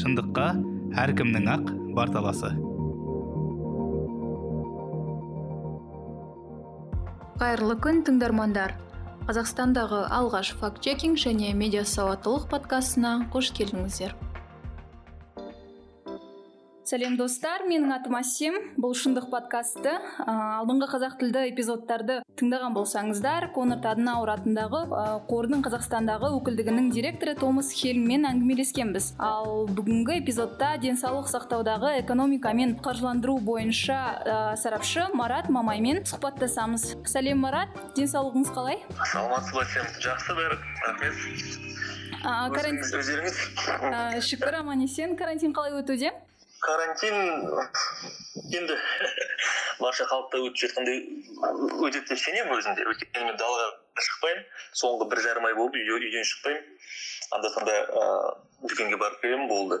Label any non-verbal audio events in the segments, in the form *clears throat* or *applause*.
шындыққа әркімнің ақ бар таласы қайырлы күн тыңдармандар. Қазақстандағы алғаш факт чекинг және медиа сауаттылық подкастына қош келдіңіздер. Сәлем достар. Менің атым әсем бұл шындық подкасты алдыңғы қазақ тілді эпизодтарды тыңдаған болсаңыздар конор таденауэр атындағы қордың қазақстандағы өкілдігінің директоры томас хельммен әңгімелескенбіз. Ал бүгінгі эпизодта денсаулық сақтаудағы экономика мен қаржыландыру бойынша ә, сарапшы марат мамаймен сұхбаттасамыз. Сәлем марат. Денсаулығыңыз қалай? Саламатсыз ба сен жақсы бәрі. Рахмет. Карантин өздеріңіз шүкір аман есен. Карантин қалай өтуде? Карантин енді барша халықта өтіп жатқандай өтеді деп сенемін өзімде. Өйткені мен далаға шықпаймын. Соңғы бір жарым ай болды үйден шықпаймын. Анда санда ыыы дүкенге барып келемін болды.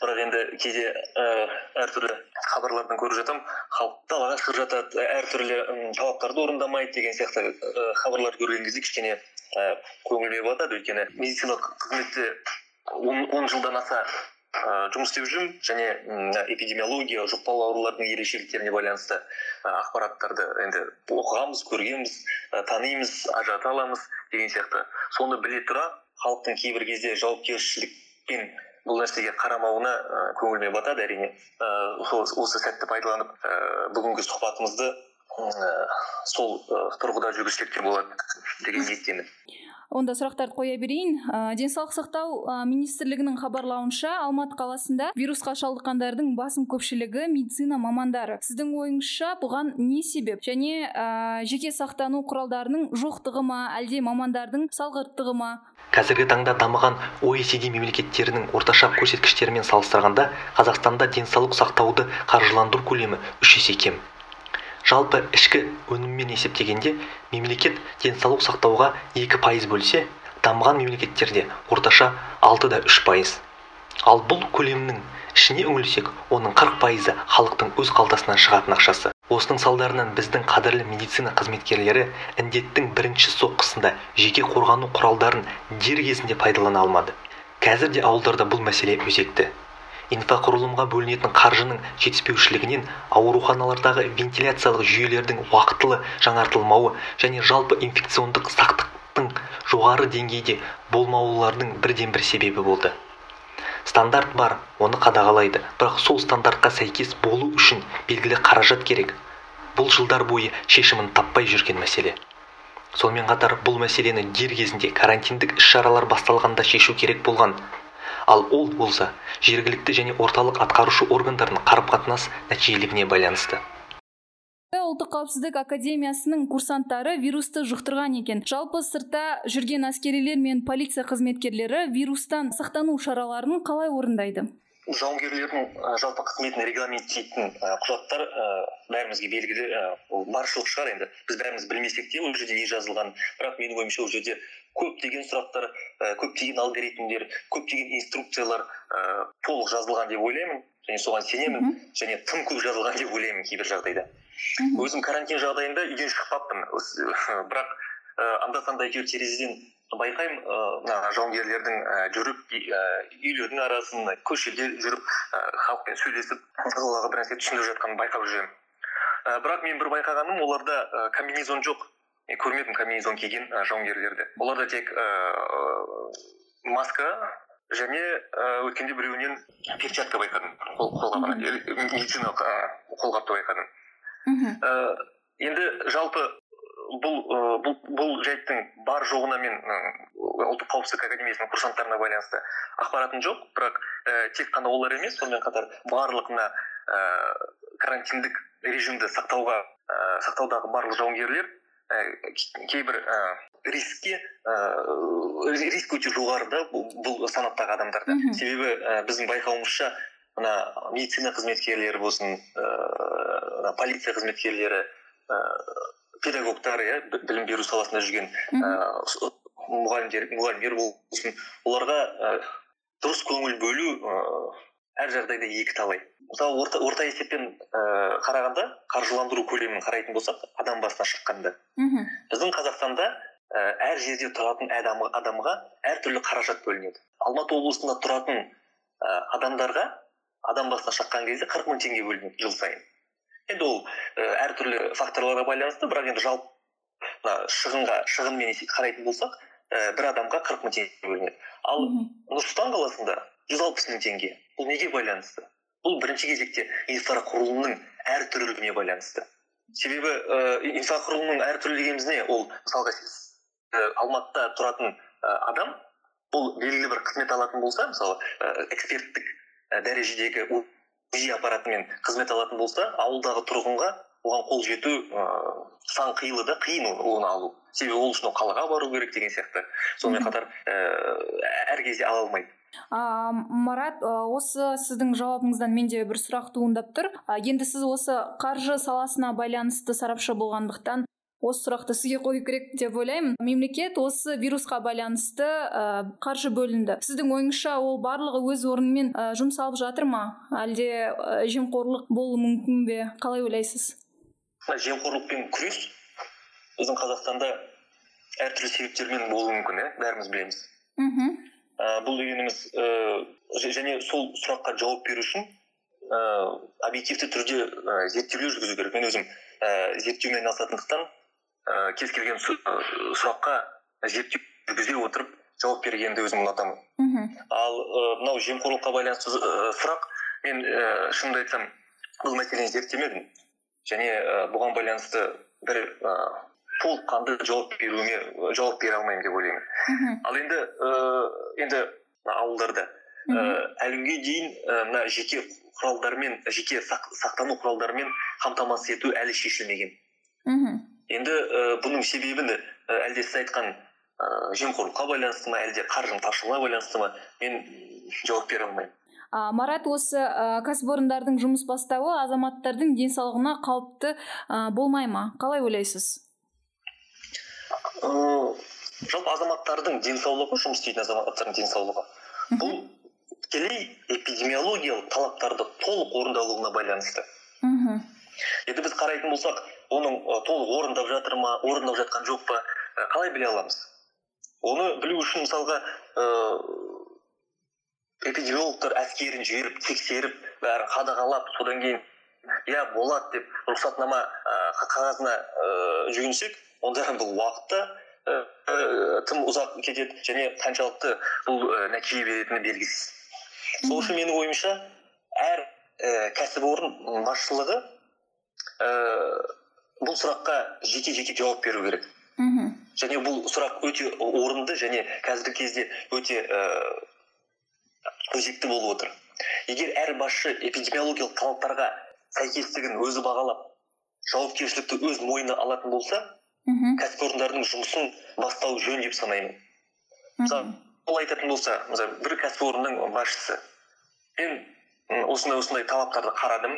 Бірақ енді кейде ыыы әртүрлі хабарлардан көріп жатамын. Халық далаға шығып жатады әртүрлі талаптарды орындамайды деген сияқты ыыы хабарларды көрген кезде кішкене ыыы көңіліме батады өйткені медициналық қызметте он жылдан аса жұмыс істеп жүрмін. Және эпидемиология жұқпалы аурулардың ерекшеліктеріне байланысты ақпараттарды енді оқығанбыз көргенбіз танимыз ажырата аламыз деген сияқты. Соны біле тұра халықтың кейбір кезде жауапкершілікпен бұл нәрсеге қарамауына көңіліме батады. Әрине осы сәтті пайдаланып бүгінгі сұхбатымызды сол тұрғыда жүргізсек те болады деген ниеттемін. Онда сұрақтарды қоя берейін. Ә, денсаулық сақтау ә, министрлігінің хабарлауынша алматы қаласында вирусқа шалдыққандардың басым көпшілігі медицина мамандары. Сіздің ойыңызша бұған не себеп? Және ә, жеке сақтану құралдарының жоқтығы ма? Әлде мамандардың салғырттығы ма? Қазіргі таңда дамыған OECD мемлекеттерінің орташа көрсеткіштерімен салыстырғанда қазақстанда денсаулық сақтауды қаржыландыру көлемі үш есе кем. Жалпы ішкі өніммен есептегенде мемлекет денсаулық сақтауға екі пайыз бөлсе дамыған мемлекеттерде орташа алты да үш пайыз. Ал бұл көлемнің ішіне үңілсек оның қырық пайызы халықтың өз қалтасынан шығатын ақшасы. Осының салдарынан біздің қадірлі медицина қызметкерлері індеттің бірінші соққысында жеке қорғану құралдарын дер кезінде пайдалана алмады. Қазір де ауылдарда бұл мәселе өзекті. Инфрақұрылымға бөлінетін қаржының жетіспеушілігінен ауруханалардағы вентиляциялық жүйелердің уақытылы жаңартылмауы және жалпы инфекциондық сақтықтың жоғары деңгейде болмаулардың бірден бір себебі болды. Стандарт бар оны қадағалайды. Бірақ сол стандартқа сәйкес болу үшін белгілі қаражат керек. Бұл жылдар бойы шешімін таппай жүрген мәселе. Сонымен қатар бұл мәселені дер кезінде карантиндік іс шаралар басталғанда шешу керек болған. Ал ол болса жергілікті және орталық атқарушы органдардың қарым қатынас нәтижелігіне байланысты. Ұлттық қауіпсіздік академиясының курсанттары вирусты жұқтырған екен. Жалпы сыртта жүрген әскерилер мен полиция қызметкерлері вирустан сақтану шараларын қалай орындайды? Жауынгерлердің жалпы қызметін регламенттейтін құжаттар бәрімізге белгілі ол баршылық шығар енді. Біз бәріміз білмесек те ол жерде не жазылған. Бірақ менің ойымша ол жерде көптеген сұрақтар көптеген алгоритмдер көптеген инструкциялар толық жазылған деп ойлаймын. Және соған сенемін. Және тым көп жазылған деп ойлаймын кейбір жағдайда. Өзім карантин жағдайында үйден шықпаппын *laughs* бірақ анда санда әйтеуір терезеден байқаймын. Мына жауынгерлердің жүріп үйлердің арасын көшеде жүріп халықпен сөйлесіп ылғи бір нәрсе түсіндіріп жатқанын байқап жүремін бірақ мен бір байқағаным оларда комбинезон жоқ. Көрмедім комбинезон киген жауынгерлерді. Оларда тек маска және өткенде біреуінен перчатка байқадым. Қолғап медициналық қолғапты байқадым. Енді жалпы бұл бұл бұл жайттың бар жоғына мен ұлттық қауіпсіздік академиясының курсанттарына байланысты ақпаратым жоқ. Бірақ ә, тек қана олар емес сонымен қатар барлық мына ә, карантиндік режимді сақтауға ә, сақтаудағы барлық жауынгерлер кейбір ә, рискке ә, риск өте жоғары да бұл, санаттағы адамдарда себебі ә, біздің байқауымызша мына медицина қызметкерлері болсын ә, полиция қызметкерлері педагогтар иә білім беру саласында жүрген ыыы мұғалімдер мұғалімдер болсын оларға ә, дұрыс көңіл бөлу ыыы әр жағдайда екі талай. Мысалы орта, орта есеппен ыыы қарағанда қаржыландыру көлемін қарайтын болсақ адам басына шыққанда. Біздің қазақстанда ә, әр жерде тұратын адам, адамға әртүрлі қаражат бөлінеді. Алматы облысында тұратын адамдарға адам басына шаққан кезде қырық мың теңге бөлінеді жыл сайын. Енді ол ә, әртүрлі факторларға байланысты бірақ енді жалпы мына шығынға шығынмен қарайтын болсақ ә, бір адамға қырық мың теңге бөлінеді. Ал нұр сұлтан қаласында жүз алпыс мың теңге. Бұл неге байланысты? Бұл бірінші кезекте инфрақұрылымның әртүрлілігіне байланысты. Себебі ә, инфрақұрылымның әртүрлі дегеніміз не? Ол мысалға сіз ә, алматыда тұратын ә, адам бұл белгілі бір қызмет алатын болса мысалы ә, эксперттік ә, дәрежедегі узи аппаратымен қызмет алатын болса ауылдағы тұрғынға оған қол жету ыыы сан қилы да қиын оны алу. Себебі ол үшін ол қалаға бару керек деген сияқты. Сонымен қатар ііі әр кезде ала алмайды. А, марат осы сіздің жауабыңыздан менде бір сұрақ туындап тұр. Енді сіз осы қаржы саласына байланысты сарапшы болғандықтан осы сұрақты сізге қою керек деп ойлаймын. Мемлекет осы вирусқа байланысты ә, қаржы бөлінді. Сіздің ойыңызша ол барлығы өз орнымен ә, жұмсалып жатыр ма? Әлде ә, жемқорлық болуы мүмкін бе? Қалай ойлайсыз? Жемқорлықпен күрес біздің қазақстанда әртүрлі себептермен болуы мүмкін иә бәріміз білеміз. Мхм. Бұл дегеніміз ә, және сол сұраққа жауап беру үшін ә, объективті түрде ә, зерттеулер жүргізу керек. Мен өзім ә, зерттеумен айналысатындықтан ә, кез келген сұраққа зерттеу жүргізе отырып жауап бергенді өзім ұнатамын. Мхм ал мынау ә, жемқорлыққа байланысты ә, сұрақ мен ә, шынымды айтсам бұл мәселені зерттемедім. Және ә, бұған байланысты бір ә, толыққанды жауап беруіме жауап бере алмаймын деп ойлаймын ал енді ә, енді ауылдарда ә, әлі күнге дейін мына ә, жеке құралдармен жеке сақ, сақтану құралдарымен қамтамасыз ету әлі шешілмеген мхм енді ә, бұның себебі ә, әлде сіз айтқан ә, жемқорлыққа байланысты ма әлде қаржының тапшылығына байланысты ма мен жауап бере алмаймын а, марат осы ә, кәсіпорындардың жұмыс бастауы азаматтардың денсаулығына қауіпті ә, болмай ма? Қалай ойлайсыз? Ыыы жалпы азаматтардың денсаулығы жұмыс істейтін азаматтардың денсаулығы. Бұл тікелей эпидемиологиялық талаптарды толық орындалуына байланысты. Мхм енді біз қарайтын болсақ оның толық орындап жатыр ма орындап жатқан жоқ па қалай біле аламыз? Оны білу үшін мысалға ыыы эпидемиологтар әскерін жіберіп тексеріп бәрін қадағалап содан кейін иә болады деп рұқсатнама қағазына ыыы жүгінсек онда бұл уақыт та тым ұзақ кетеді және қаншалықты бұл нәтиже беретіні белгісіз. Сол үшін менің ойымша әр і кәсіпорын басшылығы ііі бұл сұраққа жеке жеке жауап беру керек. Мхм. Және бұл сұрақ өте орынды және қазіргі кезде өте ііі өзекті болып отыр. Егер әр басшы эпидемиологиялық талаптарға сәйкестігін өзі бағалап жауапкершілікті өз мойнына алатын болса мхм кәсіпорындардың жұмысын бастау жөн деп санаймын. Мысалы айтатын болса мысалы бір кәсіпорынның басшысы. Мен осындай осындай талаптарды қарадым.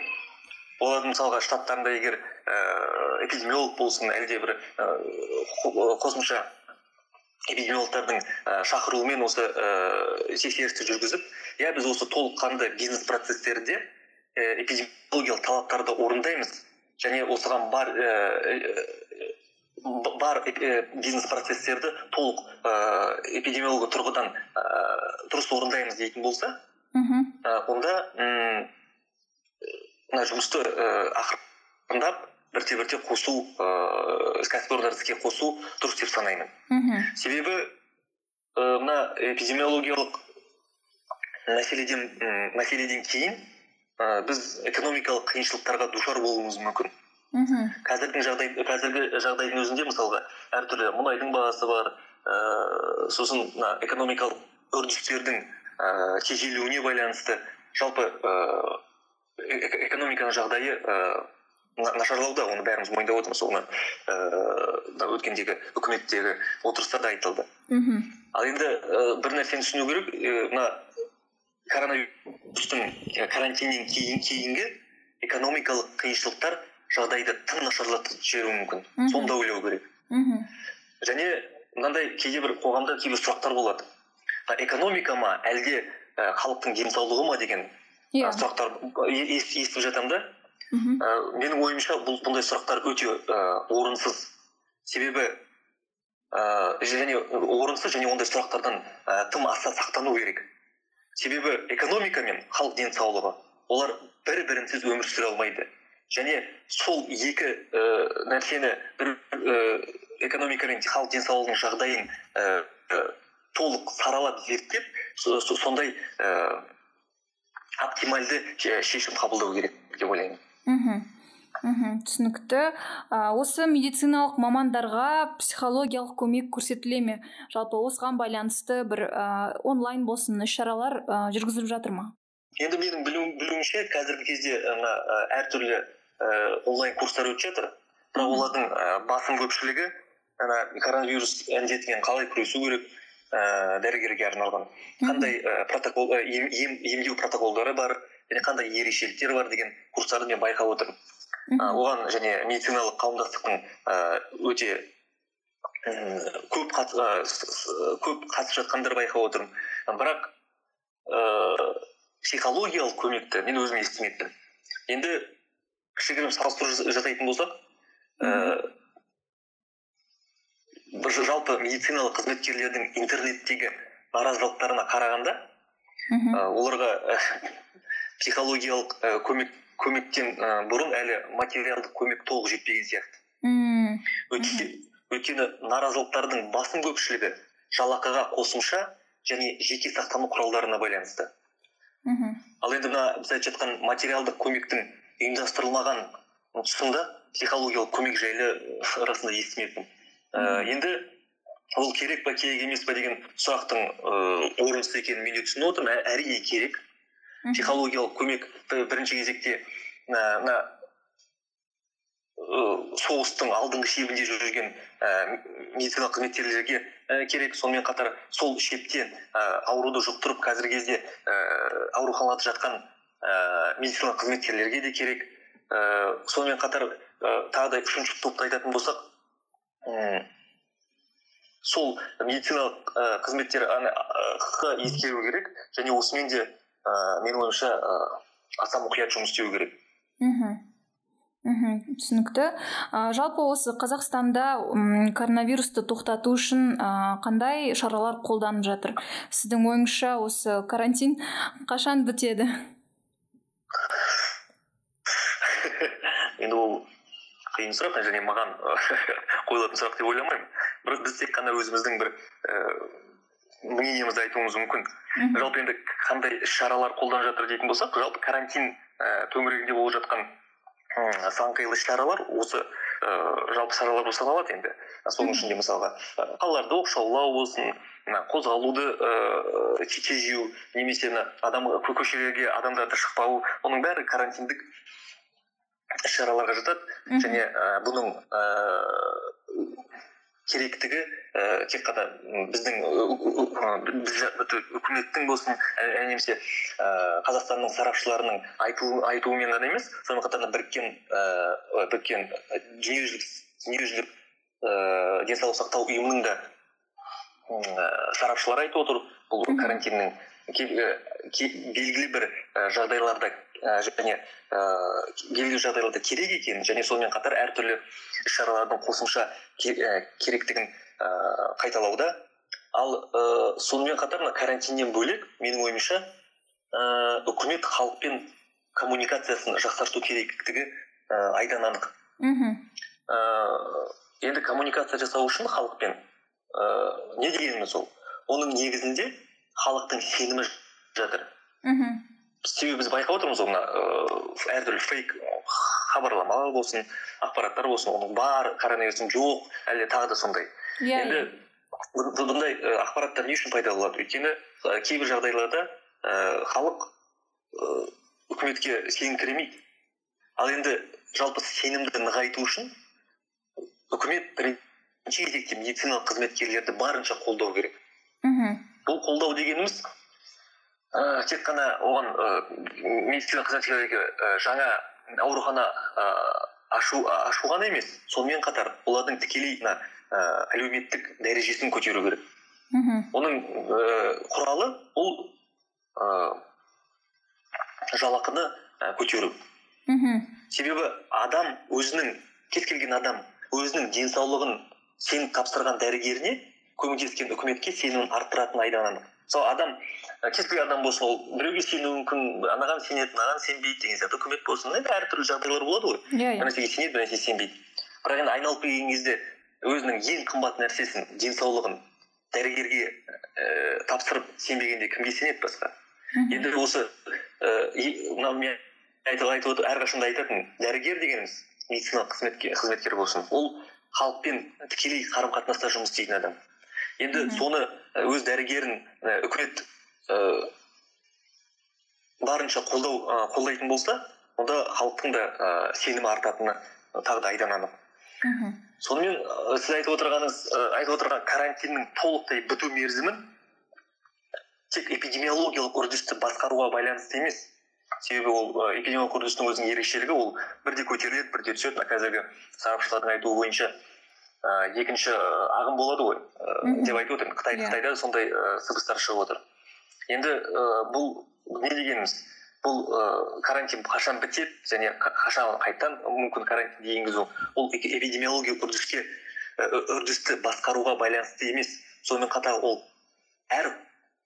Олардың мысалға штаттарында егер ііі эпидемиолог болсын әлде бір ііі қосымша эпидемиологтардың і шақыруымен осы ііі тексерісті жүргізіп иә біз осы толыққанды бизнес процесстерде эпидемиологиялық талаптарды орындаймыз. Және осыған бар ііі бар э, бизнес процесстерді толық ыыы эпидемиолог тұрғыдан ыыы дұрыс орындаймыз дейтін болса мхм онда м мына жұмысты ыыы ақырындап бірте бірте қосу ыыы кәсіпорындарды іске қосу дұрыс деп санаймын. Мхм себебі мына эпидемиологиялық мәселеден м мәселеден кейін ы біз экономикалық қиыншылықтарға душар болуымыз мүмкін. Мхм қазіргі жағдай қазіргі жағдайдың өзінде мысалға әртүрлі мұнайдың бағасы бар ыыы сосын мына экономикалық үрдістердің ыыы тежелуіне байланысты жалпы ыыы экономиканың жағдайы ыыы нашарлауда оны бәріміз мойындап отырмыз. Оны ыыы өткендегі үкіметтегі отырыстарда айтылды. Мхм ал енді і бір нәрсені түсіну керек. Мына коронавирустың і карантиннен кейін кейінгі экономикалық қиыншылықтар жағдайды тым нашарлатып жіберуі мүмкін. Соны да ойлау керек. Мхм және мынандай кейде бір қоғамда кейбір сұрақтар болады. Экономика ма әлде і халықтың денсаулығы ма деген иә. і сұрақтар естіп жатамын да. Мхм і менің ойымша бұл бұндай сұрақтар өте і орынсыз. Себебі ііі және орынсыз және ондай сұрақтардан і тым аса сақтану керек. Себебі экономика мен халық денсаулығы олар бір бірінсіз өмір сүре алмайды. Және сол екі ә, нәрсені бір ә, экономика мен халық денсаулығының жағдайын ә, толық саралап зерттеп сондай ә, оптимальды шешім қабылдау керек деп ойлаймын. Мхм. Мхм. Түсінікті. Ә, осы медициналық мамандарға психологиялық көмек көрсетіле ме? Жалпы осыған байланысты бір ә, онлайн болсын іс шаралар ә, жүргізіліп жатыр ма? Енді менің білуімше қазіргі кезде мына әртүрлі онлайн курстар өтіп жатыр. Бірақ олардың ә, басым көпшілігі ана коронавирус індетімен қалай күресу керек ә, дәрігерге арналған. Қандай ә, протокол ем, емдеу протоколдары бар және қандай ерекшеліктер бар деген курстарды мен байқап отырмын. Оған және медициналық қауымдастықтың өте көп көп қатысып жатқандар байқап отырмын. Бірақ ыыы психологиялық көмекті мен өзім естімеппін. Енді кішігірім салыстыру жасайтын болсақ ыыы жалпы медициналық қызметкерлердің интернеттегі наразылықтарына қарағанда оларға психологиялық көмек көмектен ә, бұрын әлі материалдық көмек толық жетпеген сияқты. Мм. Өйткені наразылықтардың басым көпшілігі жалақыға қосымша және жеке сақтану құралдарына байланысты. Мхм ал енді мына біз айтып жатқан материалдық көмектің ұйымдастырылмаған тұсында психологиялық көмек жайлы расында естімеппін. Ә, енді ол керек па керек емес па деген сұрақтың ыыы орынсыз екенін мен де түсініп отырмын. Әрине керек. Психологиялық көмек бірінші кезекте мына соғыстың алдыңғы шебінде жүрген ә, медициналық қызметкерлерге ә, керек. Сонымен қатар сол шептен ә, ауруды жұқтырып қазіргі кезде ә, ауруханаларда жатқан ә, медициналық қызметкерлерге де керек. Ә, сонымен қатар ә, тағы да үшінші топты айтатын болсақ ә, сол медициналық ә, қызметтер ескеру керек. Және осымен де ә, менің ойымша ә, аса мұқият жұмыс істеу керек. Мхм. Мхм. Түсінікті. Ә, жалпы осы қазақстанда м, коронавирусты тоқтату үшін ә, қандай шаралар қолданып жатыр? Сіздің ойыңызша осы карантин қашан бітеді? Енді ол қиын сұрақ және маған *laughs* қойылатын сұрақ деп ойламаймын. Бірақ біз тек қана өзіміздің бір мнениемізді айтуымыз мүмкін. Жалпы енді қандай іс шаралар қолданып жатыр дейтін болсақ жалпы карантин ә, төңірегінде болып жатқан сан қилы іс шаралар осы ә, жалпы шаралар болып саналады енді. Соның ішінде мысалға қалаларды оқшаулау болсын мына қозғалуды ыыы тежеу немесе мына адам көшелерге адамдарды шықпау оның бәрі карантиндік іс шараларға жатады және ә, бұның ыыы керектігі ә, тек қана біздің үкіметтің болсын немесе ә, қазақстанның сарапшыларының айту, айтуымен ғана емес сонымен қатар біріккен ә, біріккен дүниежүзілік дүниежүзілік ә, денсаулық сақтау ұйымының да ә, сарапшылары айтып отыр. Бұл карантиннің белгілі бір жағдайларда және ыыы белгілі жағдайларда керек екенін және сонымен қатар әртүрлі іс шаралардың қосымша керектігін қайталауда. Ал сонымен қатар мына карантиннен бөлек менің ойымша үкімет халықпен коммуникациясын жақсарту керектігі айдан анық мхм. Енді коммуникация жасау үшін халықпен ыыы не дегеніміз ол? Оның негізінде халықтың сенімі жатыр. Мхм. Себебі біз байқап отырмыз ғой мына ыыы әртүрлі фейк хабарламалар болсын ақпараттар болсын оның бар коронавирустың жоқ әлде тағы да сондай. Иә енді бұндай ақпараттар не үшін пайда болады? Өйткені кейбір жағдайларда ііі халық ыыы үкіметке сеніңкіремейді ал енді жалпы сенімді нығайту үшін үкімет бірінші кезекте медициналық қызметкерлерді барынша қолдау керек. Мхм. Бұл қолдау дегеніміз ә, тек қана оған ә, медицина қызметкерлерге ә, жаңа аурухана ә, ашу ашу ғана емес сонымен қатар олардың тікелей мына ә, әлеуметтік дәрежесін көтеру керек. Мхм. Оның ә, құралы ол ә, жалақыны ә, көтеру. Мхм. Себебі адам өзінің кез келген адам өзінің денсаулығын сеніп тапсырған дәрігеріне көмектескен үкіметке сенімін арттыратыны айдан анық мысалы адам кез келген адам болсын ол біреуге сенуі мүмкін анаған сенеді мынаған сенбейді деген сияқты. Үкімет болсын енді әртүрлі жағдайлар болады ғой. Иә бір нәрсеге сенеді бір нәрсеге сенбейді. Бірақ енді айналып келген кезде өзінің ең қымбат нәрсесін денсаулығын дәрігерге ііі тапсырып сенбегенде кімге сенеді басқа? Енді осы ііі мынау мен айтып айтып отыр әрқашан да айтатын дәрігер дегеніміз медициналық қызметкер, қызметкер болсын ол халықпен тікелей қарым қатынаста жұмыс істейтін адам. Енді соны өз дәрігерін үкімет ыыы барынша қолдау ы қолдайтын болса онда халықтың да ы сенімі артатыны тағы да айдан анық мхм сонымен ы сіз айтып отырғаныңыз ы айтып отырған карантиннің толықтай біту мерзімін тек эпидемиологиялық үрдісті басқаруға байланысты емес. Себебі ол эпидемиологиялық үрдістің өзінің ерекшелігі ол бірде көтеріледі бірде түседі. Мына қазіргі сарапшылардың айтуы бойынша ы екінші ағым болады ғой ы деп айтып отыр қытай Иә. қытайда сондай ы сыбыстар шығып отыр. Енді ы бұл не дегеніміз? Бұл ы карантин қашан бітеді және қа- қашан қайтадан мүмкін карантинді енгізу? Ол эпидемиологиялық үрдіске үрдісті басқаруға байланысты емес. Сонымен қатар ол әр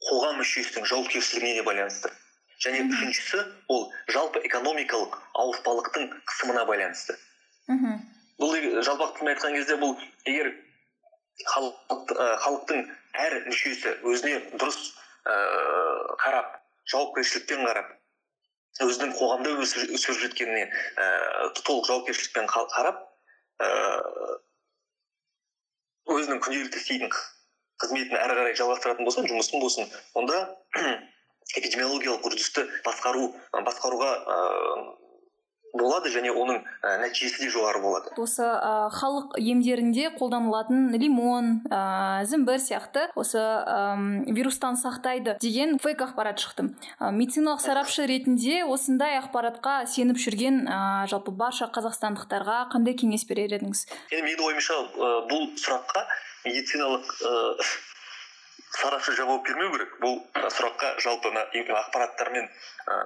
қоғам мүшесінің жауапкершілігіне де байланысты. Және үшіншісі ол жалпы экономикалық ауыртпалықтың қысымына байланысты. Мхм бұл жалпақ тілмен айтқан кезде бұл егер халықтың әр мүшесі өзіне дұрыс ыыы қарап жауапкершілікпен қарап өзінің қоғамда өсіп жеткеніне ііі толық жауапкершілікпен қа- қарап ыыы өзінің күнделікті істейтін қызметін әрі қарай жалғастыратын болса жұмысын болсын. Онда *clears throat* эпидемиологиялық үрдісті басқару басқаруға ыыы болады және оның і нәтижесі де жоғары болады. Осы ә, халық емдерінде қолданылатын лимон ә, зімбір сияқты осы әм, вирустан сақтайды деген фейк ақпарат шықты. Ә, медициналық сарапшы ретінде осындай ақпаратқа сеніп жүрген ә, жалпы барша қазақстандықтарға қандай кеңес берер едіңіз? Енді менің ойымша ы, бұл сұраққа медициналық ы, сарапшы жауап бермеу керек. Бұл сұраққа жалпы мына ақпараттармен ы,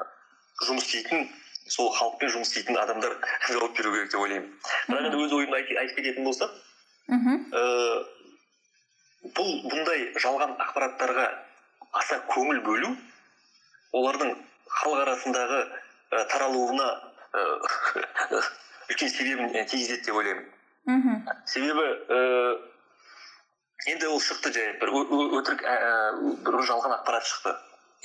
жұмыс істейтін сол халықпен жұмыс істейтін адамдар *laughs* жауап беру керек деп ойлаймын. Бірақ енді өз ойымды айт- айтып кететін болсам мхм. Ыыы бұл бұндай жалған ақпараттарға аса көңіл бөлу олардың халық арасындағы ы, таралуына ы, *laughs* үлкен себебін тигізеді деп ойлаймын. Мхм. Себебі ііі енді ол шықты жай бір өтірік ә, ә, бір жалған ақпарат шықты.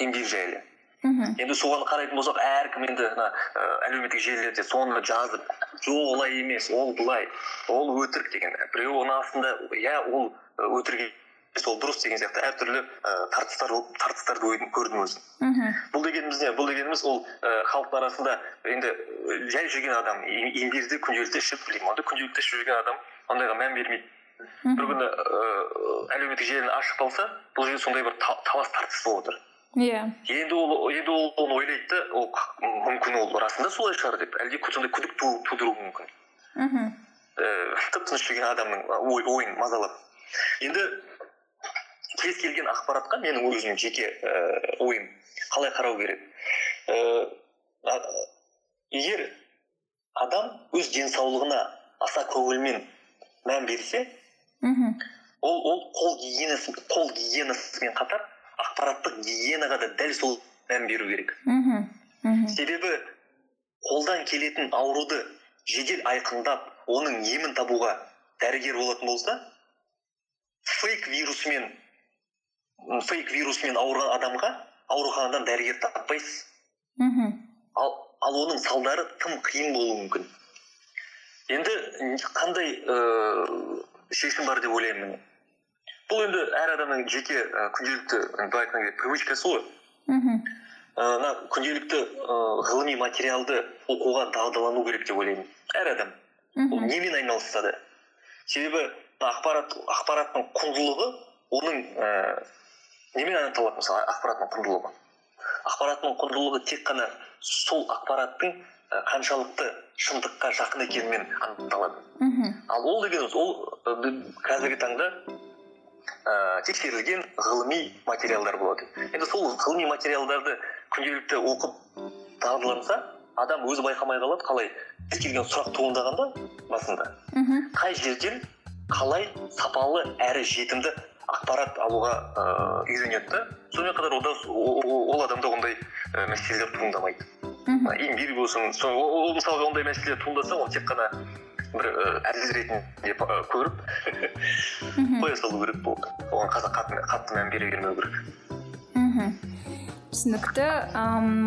Еңбек жайлы. Мхм. Енді соған қарайтын болсақ әркім енді мына ә, әлеуметтік желілерде соны жазып жоқ олай емес ол былай ол өтірік деген біреу оның астында иә ол өтірік емес ол дұрыс деген сияқты әртүрлі ә, тартыстар тартыстарды көрдім өзім. Мхм. Бұл дегеніміз не? Бұл дегеніміз ол халықтың арасында енді жай жүрген адам емдерді күнделікті ішіп лимонды күнделікті ішіп жүрген адам ондайға мән бермейді. Бір күні ыыы әлеуметтік желіні ашып қалса бұл жерде сондай бір та- талас тартыс болып отыр. Иә. Енді ол енді ол оны ойлайды да ол мүмкін ол расында солай шығар деп. Әлде сондай күдік ту- тудыруы мүмкін. Мхм. Ііі тып тыныш жүрген адамның ой ойын мазалап. Енді кез келген ақпаратқа менің өзімнің жеке ііі ойым қалай қарау керек? Ііі егер адам өз денсаулығына аса көңілмен мән берсе мхм. ол ол қол гигиенасы қол гигиенасымен қатар ақпараттық гигиенаға да дәл сол мән беру керек. Мхм мхм. Себебі қолдан келетін ауруды жедел айқындап оның емін табуға дәрігер болатын болса фейк вирусымен м, фейк вирусымен ауырған адамға ауруханадан дәрігер таппайсыз. Мхм. Ал, ал оның салдары тым қиын болуы мүмкін. Енді қандай ыыы шешім бар деп ойлаймын бұл енді әр адамның жеке күнделікті былай айтқан кезде привычкасы ғой. Мхм. Ы, мына күнделікті ғылыми материалды оқуға дағдылану керек деп ойлаймын. Әр адам. Ол немен айналысса да себебі ақпарат ақпараттың құндылығы оның ііі немен анықталады? Мысалы ақпараттың құндылығы. Ақпараттың құндылығы тек қана сол ақпараттың қаншалықты шындыққа жақын екенімен анықталады. Мхм. Ал ол дегеніміз ол қазіргі таңда ыыы тексерілген ғылыми материалдар болады. Енді сол ғылыми материалдарды күнделікті оқып дағдыланса адам өзі байқамай қалады қалай кез келген сұрақ туындағанда басында. Мхм қай жерден қалай сапалы әрі жетімді ақпарат алуға ыыы үйренеді? Да сонымен қатар ода ол адамда ондай мәселелер туындамайды. Имбирь болсын ол мысалға ондай мәселелер туындаса оны тек қана бір әдіс ретінде көріп қоя салу керек болды. Оған қатты, қатты мән бере бермеу керек. Мхм түсінікті.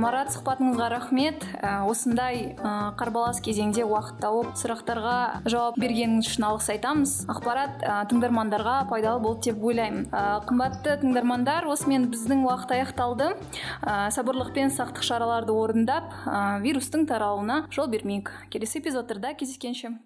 Марат сұхбатыңызға рахмет. Осындай қарбалас кезеңде уақыт тауып сұрақтарға жауап бергеніңіз үшін алғыс айтамыз. Ақпарат тыңдармандарға пайдалы болды деп ойлаймын. Қымбатты тыңдармандар осымен біздің уақыт аяқталды. Сабырлық пен сақтық шараларды орындап вирустың таралуына жол бермейік. Келесі эпизодтарда кездескенше.